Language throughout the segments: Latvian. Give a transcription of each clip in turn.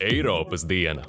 Eiropas diena.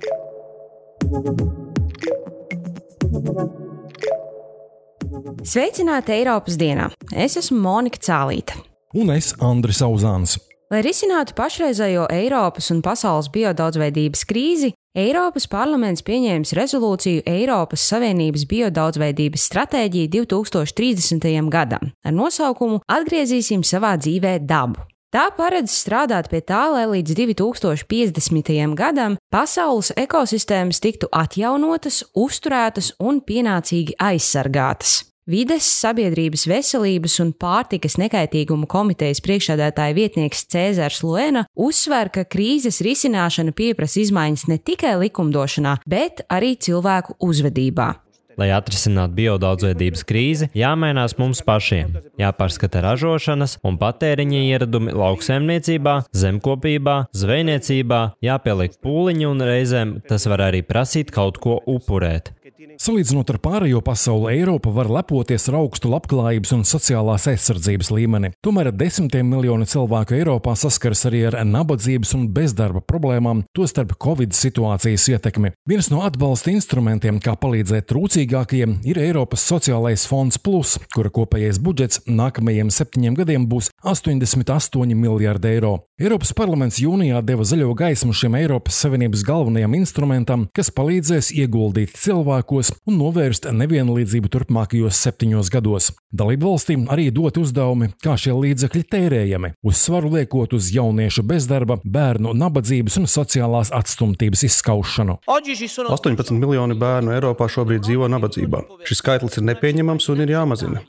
Sveicināti Eiropas dienā! Es esmu Monika Cālīte. Un es Andris Auzāns. Lai risinātu pašreizējo Eiropas un pasaules biodaudzveidības krīzi, Eiropas parlaments pieņēmis rezolūciju Eiropas Savienības biodaudzveidības stratēģiju 2030. gadam ar nosaukumu Atgriezīsim savā dzīvē dabu. Tā paredz strādāt pie tā, lai līdz 2050. gadam pasaules ekosistēmas tiktu atjaunotas, uzturētas un pienācīgi aizsargātas. Vides, sabiedrības veselības un pārtikas nekaitīguma komitejas priekšādātāja vietnieks Cēzars Luena uzsver, ka krīzes risināšana pieprasa izmaiņas ne tikai likumdošanā, bet arī cilvēku uzvedībā. Lai atrisinātu biodaudzveidības krīzi, jāmainās mums pašiem. Jāpārskata ražošanas un patēriņa ieradumi lauksaimniecībā, zemkopībā, zvejniecībā, jāpieliek pūliņi un reizēm tas var arī prasīt kaut ko upurēt. Salīdzinot ar pārējo pasauli, Eiropa var lepoties ar augstu labklājības un sociālās aizsardzības līmeni. Tomēr desmitiem miljoni cilvēku Eiropā saskaras arī ar nabadzības un bezdarba problēmām, tostarp Covid situācijas ietekmi. Viens no atbalsta instrumentiem, kā palīdzēt trūcīgākajiem, ir Eiropas sociālais fonds Plus, kura kopējais budžets nākamajiem septiņiem gadiem būs 88 miljardi eiro. Eiropas parlaments jūnijā deva zaļo gaismu šim Eiropas Savienības galvenajam instrumentam, kas palīdzēs ieguldīt cilvēkos un novērst nevienlīdzību turpmākajos septiņos gados. Dalību valstīm arī dot uzdevumi, kā šie līdzekļi tērējami, uzsvaru liekot uz jauniešu bezdarba, bērnu nabadzības un sociālās atstumtības izskaušanu. 18 miljoni bērnu Eiropā šobrīd dzīvo nabadzībā. Šis skaitlis ir nepieņemams un ir jāmazina.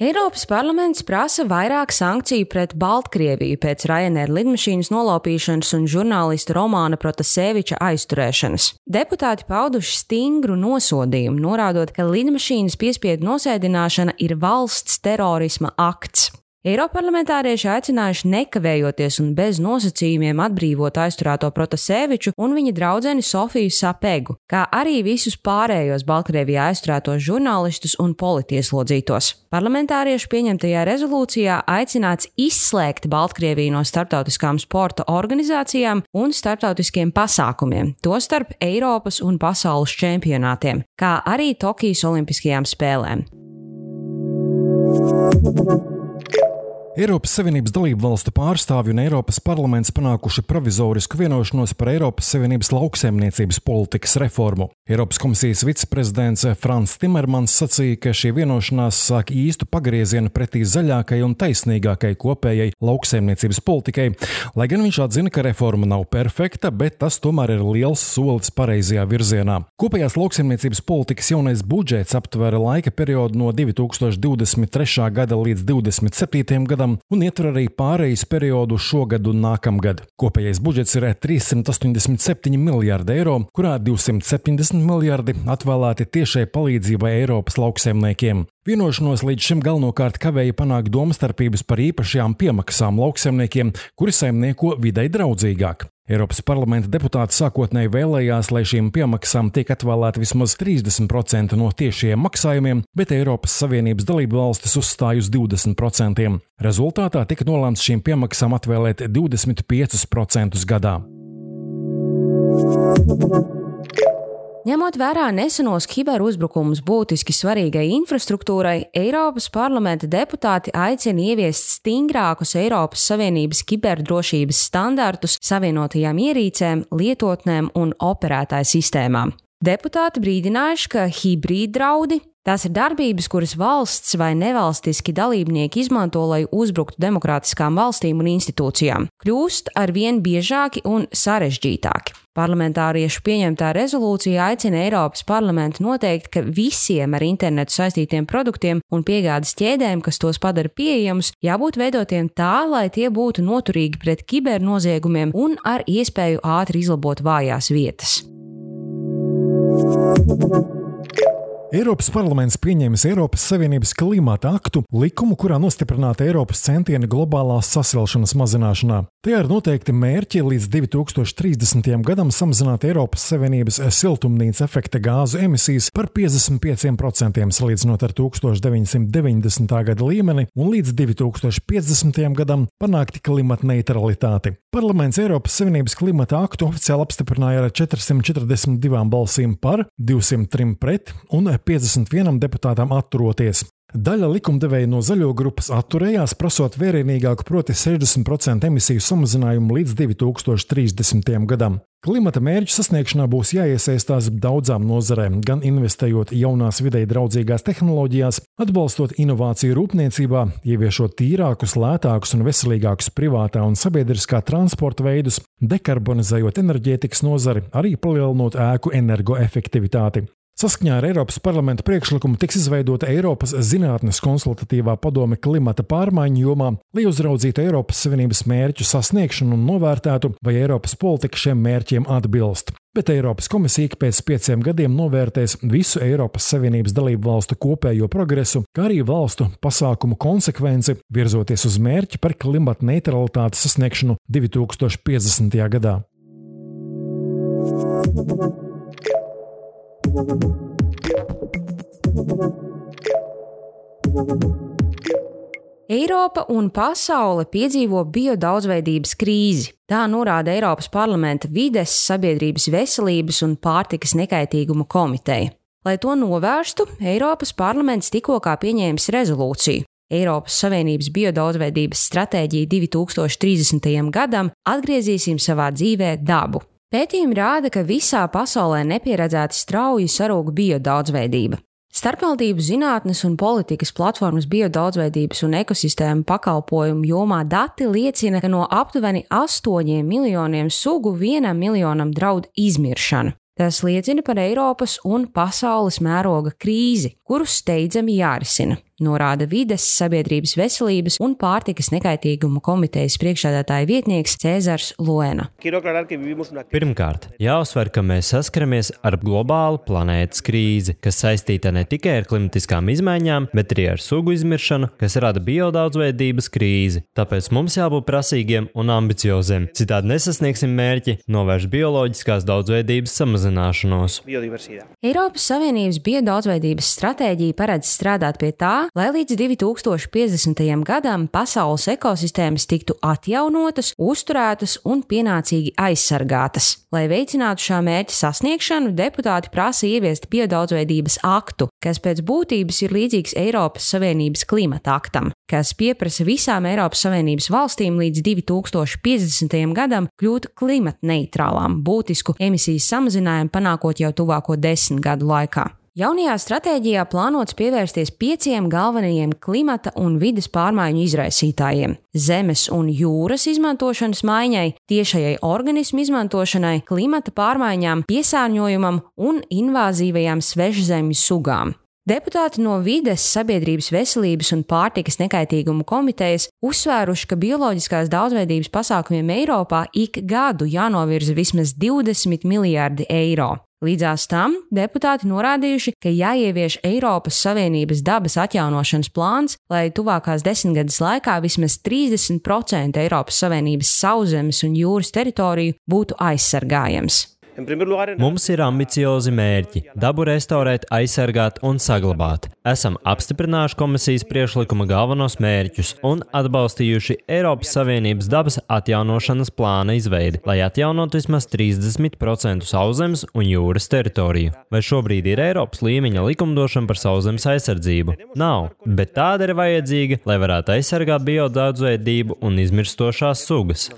Eiropas parlaments prasa vairāk sankciju pret Baltkrieviju pēc Ryanair lidmašīnas nolaupīšanas un žurnālista Romāna Protaseviča aizturēšanas. Deputāti pauduši stingru nosodījumu, norādot, ka lidmašīnas piespiedu nosēdināšana ir valsts terorisma akts. Eiroparlamentārieši aicinājuši nekavējoties un bez nosacījumiem atbrīvot aizturēto Protaseviču un viņa draudzeni Sofiju Sapegu, kā arī visus pārējos Baltkrievijā aizturētos žurnālistus un politieslodzītos. Parlamentāriešu pieņemtajā rezolūcijā aicināts izslēgt Baltkrieviju no starptautiskām sporta organizācijām un starptautiskiem pasākumiem, tostarp Eiropas un pasaules čempionātiem, kā arī Tokijas Olimpiskajām spēlēm. Eiropas Savienības dalību valstu pārstāvji un Eiropas parlaments panākuši provizorisku vienošanos par Eiropas Savienības lauksaimniecības politikas reformu. Eiropas komisijas viceprezidents Frans Timermans sacīja, ka šī vienošanās sāk īstu pagriezienu pretī zaļākai un taisnīgākai kopējai lauksaimniecības politikai, lai gan viņš atzina, ka reforma nav perfekta, bet tas tomēr ir liels solis pareizajā virzienā. Kopējās lauksaimniecības politikas jaunais budžets aptver laika periodu no 2023. gada līdz 2027. gadam gadam un ietver arī pārejas periodu šogad un nākamgad. Kopējais budžets ir 387 miljardi eiro, kurā 270 miljardi atvēlēti tiešai palīdzībai Eiropas lauksaimniekiem. Vienošanos līdz šim galvenokārt kavēja panākt domstarpības par īpašajām piemaksām lauksaimniekiem, kuri saimnieko videi draudzīgāk. Eiropas parlamenta deputāti sākotnēji vēlējās, lai šīm piemaksām tiek atvēlēta vismaz 30% no tiešajiem maksājumiem, bet Eiropas Savienības dalību valstis uzstāja uz 20%. Rezultātā tika nolēmts šīm piemaksām atvēlēt 25% gadā. Ņemot vērā nesenos kiberuzbrukumus būtiski svarīgai infrastruktūrai, Eiropas parlamenta deputāti aicina ieviest stingrākus Eiropas Savienības kiberdrošības standartus savienotajām ierīcēm, lietotnēm un operētāju sistēmām. Deputāti brīdinājuši, ka hibrīd draudi Tās ir darbības, kuras valsts vai nevalstiski dalībnieki izmanto, lai uzbruktu demokrātiskām valstīm un institūcijām, kļūst ar vien biežāki un sarežģītāki. Parlamentāriešu pieņemtā rezolūcija aicina Eiropas parlamentu noteikt, ka visiem ar internetu saistītiem produktiem un piegādes ķēdēm, kas tos padara pieejamus, jābūt veidotiem tā, lai tie būtu noturīgi pret kibernoziegumiem un ar iespēju ātri izlabot vājās vietas. Eiropas parlaments pieņēmis Eiropas Savienības klimata aktu, likumu, kurā nostiprināta Eiropas centieni globālās sasilšanas mazināšanā. Tajā ir noteikti mērķi līdz 2030. gadam samazināt Eiropas Savienības siltumnīca efekta gāzu emisijas par 55% salīdzinot ar 1990. gada līmeni un līdz 2050. gadam panākt klimata neutralitāti. Parlaments Eiropas Savienības klimata aktu oficiāli apstiprināja ar 442 balsīm par, 203 pret un 51 deputātam atturoties. Daļa likumdevēja no zaļo grupas atturējās, prasot vērienīgāku, proti 60% emisiju samazinājumu līdz 2030. gadam. Klimata mērķu sasniegšanā būs jāiesaistās daudzām nozarēm, gan investējot jaunās videi draudzīgās tehnoloģijās, atbalstot inovāciju rūpniecībā, ieviešot tīrākus, lētākus un veselīgākus privātā un sabiedriskā transporta veidus, dekarbonizējot enerģētikas nozari, arī palielinot ēku energoefektivitāti. Saskaņā ar Eiropas parlamenta priekšlikumu tiks izveidota Eiropas Zinātnes konsultatīvā padome klimata pārmaiņu jomā, lai uzraudzītu Eiropas Savienības mērķu sasniegšanu un novērtētu, vai Eiropas politika šiem mērķiem atbilst. Bet Eiropas komisija pēc pieciem gadiem novērtēs visu Eiropas Savienības dalību valstu kopējo progresu, kā arī valstu pasākumu konsekvenci, virzoties uz mērķi par klimata neutralitātes sasniegšanu 2050. gadā. Eiropa un pasaule piedzīvo biodaudzveidības krīzi. Tā norāda Eiropas parlamenta vides, sabiedrības veselības un pārtikas nekaitīguma komiteja. Lai to novērstu, Eiropas parlaments tikko pieņēmis rezolūciju. Eiropas Savienības biodaudzveidības stratēģija 2030. gadam atgriezīsim savā dzīvē dabu. Pētījumi rāda, ka visā pasaulē nepieredzēti strauji sarūga biodaudzveidība. Starpvaldību zinātnes un politikas platformas biodaudzveidības un ekosistēmu pakalpojumu jomā dati liecina, ka no aptuveni 8 miljoniem sugu vienam miljonam draud izmiršana. Tas liecina par Eiropas un pasaules mēroga krīzi, kuru steidzami jārisina norāda Vides, Sabiedrības veselības un pārtikas nekaitīguma komitejas priekšādātāja vietnieks Cēzars Luena. Pirmkārt, jāuzsver, ka mēs saskaramies ar globālu planētas krīzi, kas saistīta ne tikai ar klimatiskām izmaiņām, bet arī ar sugu izmiršanu, kas rada biodaudzveidības krīzi. Tāpēc mums jābūt prasīgiem un ambicioziem, citādi nesasniegsim mērķi novērst bioloģiskās daudzveidības samazināšanos. Eiropas Savienības biodaudzveidības stratēģija paredz strādāt pie tā, lai līdz 2050. gadam pasaules ekosistēmas tiktu atjaunotas, uzturētas un pienācīgi aizsargātas. Lai veicinātu šā mērķa sasniegšanu, deputāti prasa ieviest biodaudzveidības aktu, kas pēc būtības ir līdzīgs Eiropas Savienības klimata aktam, kas pieprasa visām Eiropas Savienības valstīm līdz 2050. gadam kļūt klimata neitrālām, būtisku emisiju samazinājumu panākot jau tuvāko desmit gadu laikā. Jaunajā stratēģijā plānots pievērsties pieciem galvenajiem klimata un vidas pārmaiņu izraisītājiem - zemes un jūras izmantošanas maiņai, tiešajai organismu izmantošanai, klimata pārmaiņām, piesārņojumam un invāzīvajām svežzemju sugām. Deputāti no vides, sabiedrības veselības un pārtikas nekaitīguma komitejas uzsvēruši, ka bioloģiskās daudzveidības pasākumiem Eiropā ik gadu jānovirza vismaz 20 miljardi eiro. Līdzās tam deputāti norādījuši, ka jāievieš Eiropas Savienības dabas atjaunošanas plāns, lai tuvākās desmitgades laikā vismaz 30% Eiropas Savienības sauszemes un jūras teritoriju būtu aizsargājams. Mums ir ambiciozi mērķi - dabu restaurēt, aizsargāt un saglabāt. Esam apstiprinājuši komisijas priekšlikuma galvenos mērķus un atbalstījuši Eiropas Savienības dabas atjaunošanas plāna izveidi, lai atjaunotu vismaz 30% sauszemes un jūras teritoriju. Vai šobrīd ir Eiropas līmeņa likumdošana par sauszemes aizsardzību? Nav, bet tāda ir vajadzīga, lai varētu aizsargāt biodaudzveidību un izmirstošās sugas.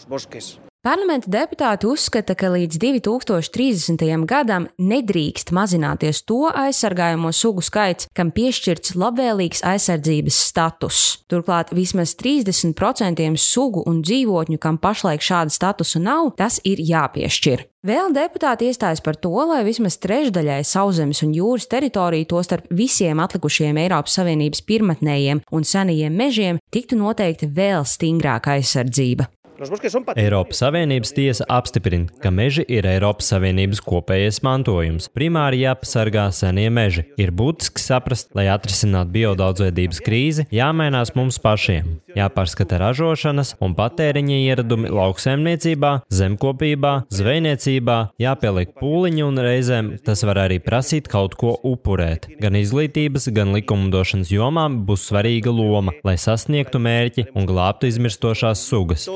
Parlamenta deputāti uzskata, ka līdz 2030. gadam nedrīkst mazināties to aizsargājamo sugu skaits, kam piešķirts labvēlīgs aizsardzības status. Turklāt vismaz 30% sugu un dzīvotņu, kam pašlaik šāda statusa nav, tas ir jāpiešķir. Vēl deputāti iestājas par to, lai vismaz trešdaļai sauszemes un jūras teritoriju, tostarp visiem atlikušajiem Eiropas Savienības pirmotnējiem un senajiem mežiem, tiktu noteikta vēl stingrāka aizsardzība. Eiropas Savienības tiesa apstiprina, ka meži ir Eiropas Savienības kopējais mantojums. Primāri jāpasargā senie meži. Ir būtiski saprast, lai atrisinātu biodaudzveidības krīzi, jāmainās mums pašiem. Jāpārskata ražošanas un patēriņa ieradumi lauksaimniecībā, zemkopībā, zvejniecībā, jāpieliek pūliņi un reizēm tas var arī prasīt kaut ko upurēt. Gan izglītības, gan likumdošanas jomā būs svarīga loma, lai sasniegtu mērķi un glābtu izmirstošās sugas.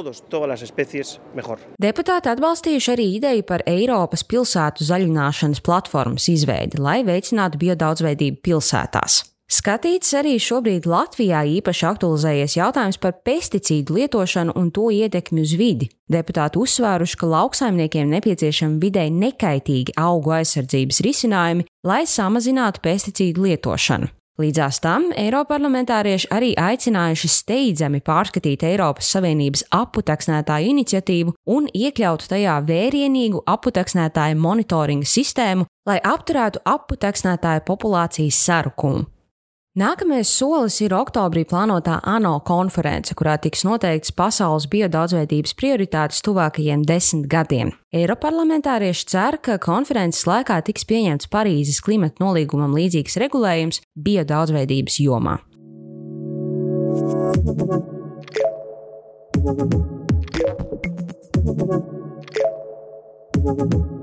Deputāti atbalstījuši arī ideju par Eiropas pilsētu zaļināšanas platformas izveidi, lai veicinātu biodaudzveidību pilsētās. Skatīts arī šobrīd Latvijā īpaši aktualizējies jautājums par pesticīdu lietošanu un to ietekmi uz vidi. Deputāti uzsvēruši, ka lauksaimniekiem nepieciešami videi nekaitīgi augu aizsardzības risinājumi, lai samazinātu pesticīdu lietošanu. Līdzās tam Eiroparlamentārieši arī aicinājuši steidzami pārskatīt Eiropas Savienības aputeksnētāju iniciatīvu un iekļaut tajā vērienīgu aputeksnētāju monitoringa sistēmu, lai apturētu aputeksnētāju populācijas sarukumu. Nākamais solis ir oktobrī plānotā ANO konference, kurā tiks noteikts pasaules biodaudzveidības prioritātes tuvākajiem desmit gadiem. Eiroparlamentārieši cer, ka konferences laikā tiks pieņemts Parīzes klimata nolīgumam līdzīgs regulējums biodaudzveidības jomā. Thank you.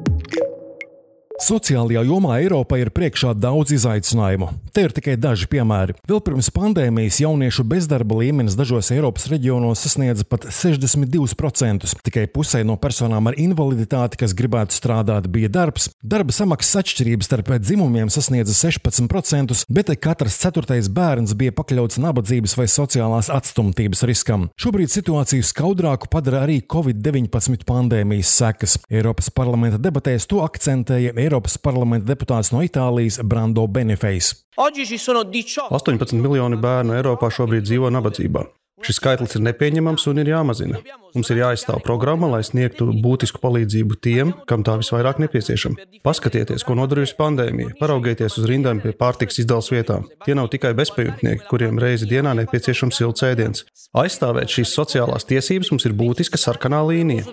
Sociālajā jomā Eiropai ir priekšā daudz izaicinājumu. Te ir tikai daži piemēri. Vēl pirms pandēmijas jauniešu bezdarba līmenis dažos Eiropas reģionos sasniedza pat 62%. Tikai pusē no personām ar invaliditāti, kas gribētu strādāt, bija darbs. Darba samaksas atšķirības starp dzimumiem sasniedza 16%, bet katrs ceturtais bērns bija pakļauts nabadzības vai sociālās atstumtības riskam. Šobrīd situāciju skaudrāku padara arī Covid-19 pandēmijas sekas. Eiropas parlamenta debatēs to akcentēja Eiropas parlamenta deputāts no Itālijas Brando Benefejs. 18 miljoni bērnu Eiropā šobrīd dzīvo nabadzībā. Šis skaitlis ir nepieņemams un ir jāmazina. Mums ir jāizstāv programma, lai sniegtu būtisku palīdzību tiem, kam tā visvairāk nepieciešama. Paskatieties, ko nodarījusi pandēmija. Paraugieties uz rindām pie pārtiks izdales vietām. Tie nav tikai bezpajumtnieki, kuriem reizi dienā nepieciešams silts ēdiens. Aizstāvēt šīs sociālās tiesības mums ir būtiska sarkanā līnija.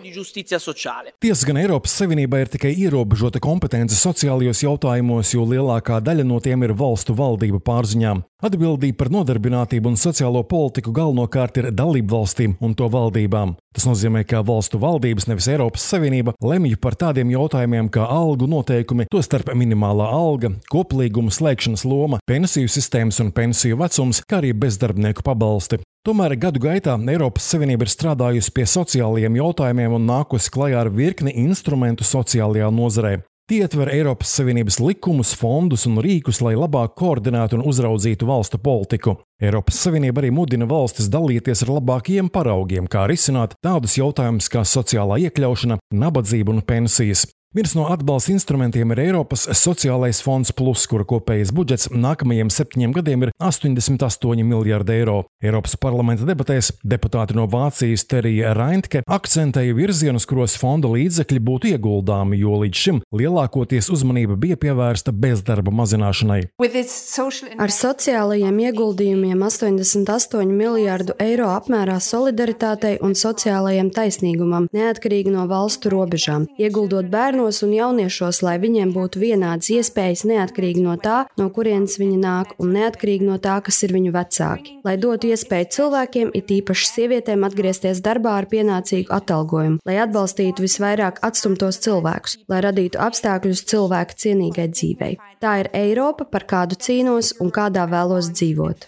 Tiesa gan Eiropas Savienībā ir tikai ierobežota kompetence sociālajos jautājumos, jo lielākā daļa no tiem ir valstu valdību pārziņām. Atbildība par nodarbinātību un sociālo politiku galvenokārt ir dalību valstīm un to valdībām. Tas nozīmē, ka valstu valdības, nevis Eiropas Savienība, lemj par tādiem jautājumiem kā algu noteikumi, tostarp minimālā alga, koplīguma slēgšanas loma, pensiju sistēmas un pensiju vecums, kā arī bezdarbnieku pabalsti. Tomēr gadu gaitā Eiropas Savienība ir strādājusi pie sociālajiem jautājumiem un nākusi klajā ar virkni instrumentu sociālajā nozarē. Tie ietver Eiropas Savienības likumus, fondus un rīkus, lai labāk koordinētu un uzraudzītu valstu politiku. Eiropas Savienība arī mudina valstis dalīties ar labākajiem paraugiem, kā risināt tādus jautājumus kā sociālā iekļaušana, nabadzība un pensijas. Viens no atbalsta instrumentiem ir Eiropas sociālais fonds, plus, kura kopējais budžets nākamajiem septiņiem gadiem ir 88 miljardi eiro. Eiropas parlamenta debatēs deputāti no Vācijas Terija Reintke akcentēja virzienus, kuros fonda līdzekļi būtu ieguldāmi, jo līdz šim lielākoties uzmanība bija pievērsta bezdarba mazināšanai. Ar sociālajiem ieguldījumiem 88 miljardu eiro apmērā solidaritātei un sociālajiem taisnīgumam, neatkarīgi no valstu robežām, ieguldot bērnu bērnos un jauniešos, lai viņiem būtu vienādas iespējas neatkarīgi no tā, no kurienes viņi nāk, un neatkarīgi no tā, kas ir viņu vecāki. Lai dotu iespēju cilvēkiem, it īpaši sievietēm, atgriezties darbā ar pienācīgu atalgojumu, lai atbalstītu visvairāk atstumtos cilvēkus, lai radītu apstākļus cilvēka cienīgai dzīvei. Tā ir Eiropa, par kādu cīnos un kādā vēlos dzīvot.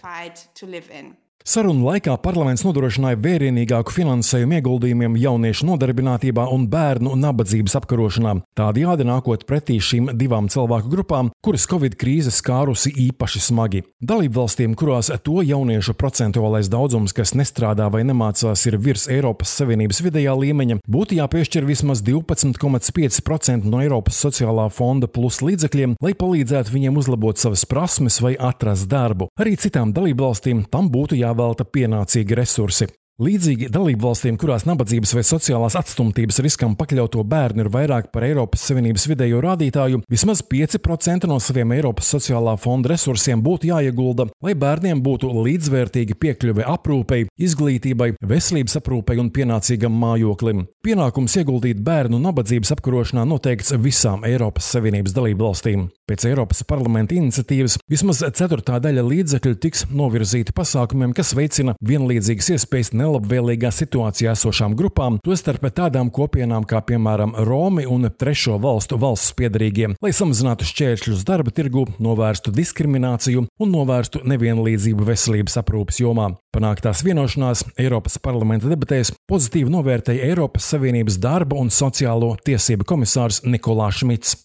Sarunu laikā parlaments nodrošināja vērienīgāku finansējumu ieguldījumiem jauniešu nodarbinātībā un bērnu nabadzības apkarošanā, tādējādi nākot pretī šīm divām cilvēku grupām, kuras Covid krīze skārusi īpaši smagi. Dalību valstīm, kurās to jauniešu procentuālais daudzums, kas nestrādā vai nemācās, ir virs Eiropas Savienības vidējā līmeņa, būtu jāpiešķir vismaz 12,5% no Eiropas sociālā fonda plus līdzekļiem, lai palīdzētu viņiem uzlabot savas prasmes vai atrast darbu. Arī citām dalību valstīm tam būtu jābūt jāvelta pienācīgi resursi. Līdzīgi dalību valstīm, kurās nabadzības vai sociālās atstumtības riskam pakļauto bērnu ir vairāk par Eiropas Savienības vidējo rādītāju, vismaz 5% no saviem Eiropas sociālā fonda resursiem būtu jāiegulda, lai bērniem būtu līdzvērtīgi piekļuve aprūpei, izglītībai, veselības aprūpei un pienācīgam mājoklim. Pienākums ieguldīt bērnu nabadzības apkarošanā noteikts visām Eiropas Savienības dalību valstīm. Pēc Eiropas parlamenta iniciatīvas vismaz ceturtā daļa līdzekļu tiks novirzīta pasākumiem, kas veicina vienlīdzīgas iespējas nelabvēlīgā situācijā esošām grupām, tostarp tādām kopienām kā piemēram Romi un trešo valstu valsts piedarīgiem, lai samazinātu šķēršļus darba tirgu, novērstu diskrimināciju un novērstu nevienlīdzību veselības aprūpas jomā. Panāktās vienošanās Eiropas parlamenta debatēs pozitīvi novērtēja Eiropas Savienības darba un sociālo tiesību komisārs Nikolās Šmits.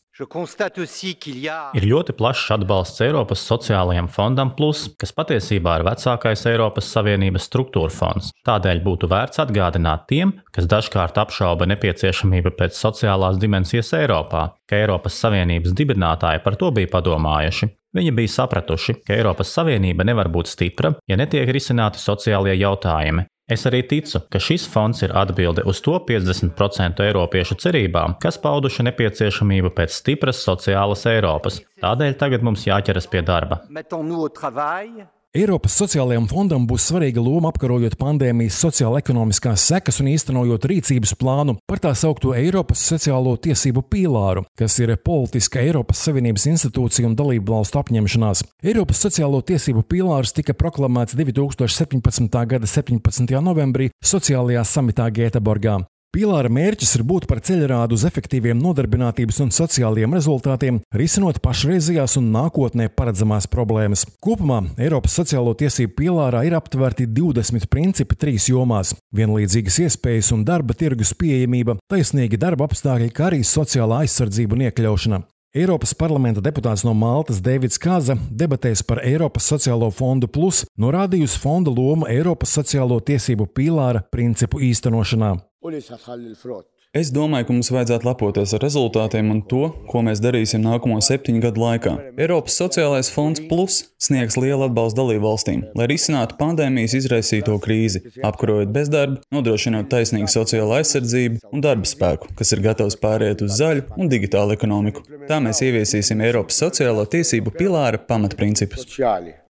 Ir ļoti plašs atbalsts Eiropas sociālajiem fondam, plus, kas patiesībā ir vecākais Eiropas Savienības struktūra fonds. Tādēļ būtu vērts atgādināt tiem, kas dažkārt apšauba nepieciešamību pēc sociālās dimensijas Eiropā, ka Eiropas Savienības dibinātāji par to bija padomājuši. Viņi bija sapratuši, ka Eiropas Savienība nevar būt stipra, ja netiek risināti sociālie jautājumi, Es arī ticu, ka šis fonds ir atbilde uz to 50% eiropiešu cerībām, kas pauduši nepieciešamību pēc stipras sociālas Eiropas. Tādēļ tagad mums jāķeras pie darba. Eiropas sociālajiem fondam būs svarīga loma apkarojot pandēmijas sociālo-ekonomiskās sekas un īstenojot rīcības plānu par tā saukto Eiropas sociālo tiesību pīlāru, kas ir politiska Eiropas Savienības institūcija un dalību valstu apņemšanās. Eiropas sociālo tiesību pīlārs tika proklamēts 2017. gada 17. novembrī sociālajā samitā Gēteborgā. Pīlāra mērķis ir būt par ceļrādu uz efektīviem nodarbinātības un sociālajiem rezultātiem, risinot pašreizējās un nākotnē paredzamās problēmas. Kopumā Eiropas sociālo tiesību pīlārā ir aptverti 20 principi trīs jomās - vienlīdzīgas iespējas un darba tirgus pieejamība, taisnīgi darba apstākļi, kā arī sociālā aizsardzība un iekļaušana. Eiropas parlamenta deputāts no Maltas Deivids Kaza debatēs par Eiropas sociālo fondu plus norādījusi fonda lomu Eiropas sociālo tiesību pīlāra principu īstenošanā. Es domāju, ka mums vajadzētu lepoties ar rezultātiem un to, ko mēs darīsim nākamo septiņu gadu laikā. Eiropas sociālais fonds Plus sniegs lielu atbalstu dalību valstīm, lai risinātu pandēmijas izraisīto krīzi, apkarojot bezdarbu, nodrošinot taisnīgu sociālo aizsardzību un darba spēku, kas ir gatavs pāriet uz zaļu un digitālu ekonomiku. Tā mēs ieviesīsim Eiropas sociālo tiesību pilāra pamatprincipus.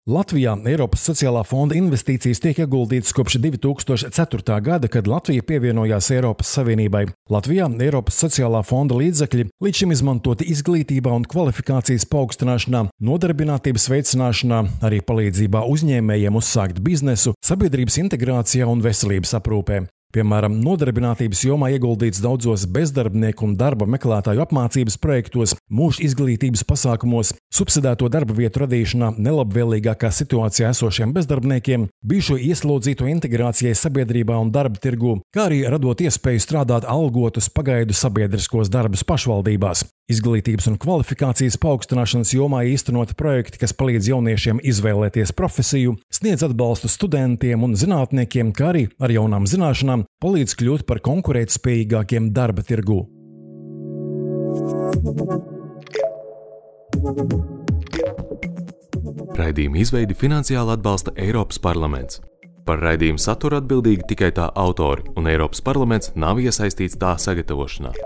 Latvijā Eiropas sociālā fonda investīcijas tiek ieguldītas kopš 2004. gada, kad Latvija pievienojās Eiropas Savienībai. Latvijā Eiropas sociālā fonda līdzekļi līdz šim izmantoti izglītībā un kvalifikācijas paaugstināšanā, nodarbinātības veicināšanā, arī palīdzībā uzņēmējiem uzsākt biznesu, sabiedrības integrācijā un veselības aprūpē. Piemēram, nodarbinātības jomā ieguldīts daudzos bezdarbnieku un darba meklētāju apmācības projektos, mūža izglītības pasākumos, subsidēto darba vietu radīšanā nelabvēlīgākā situācijā esošiem bezdarbniekiem, bijušo ieslodzīto integrācijai sabiedrībā un darba tirgū, kā arī radot iespēju strādāt algotus pagaidu sabiedriskos darbus pašvaldībās. Izglītības un kvalifikācijas paaugstināšanas jomā īstenot projekti, kas palīdz jauniešiem izvēlēties profesiju, sniedz atbalstu studentiem un zinātniekiem, kā arī ar jaunām zināšanām palīdz kļūt par konkurētspējīgākiem darba tirgū. Raidījuma izveidi finansiāli atbalsta Eiropas parlaments. Par raidījumu saturu atbildīgi tikai tā autori, un Eiropas parlaments nav iesaistīts tā sagatavošanā.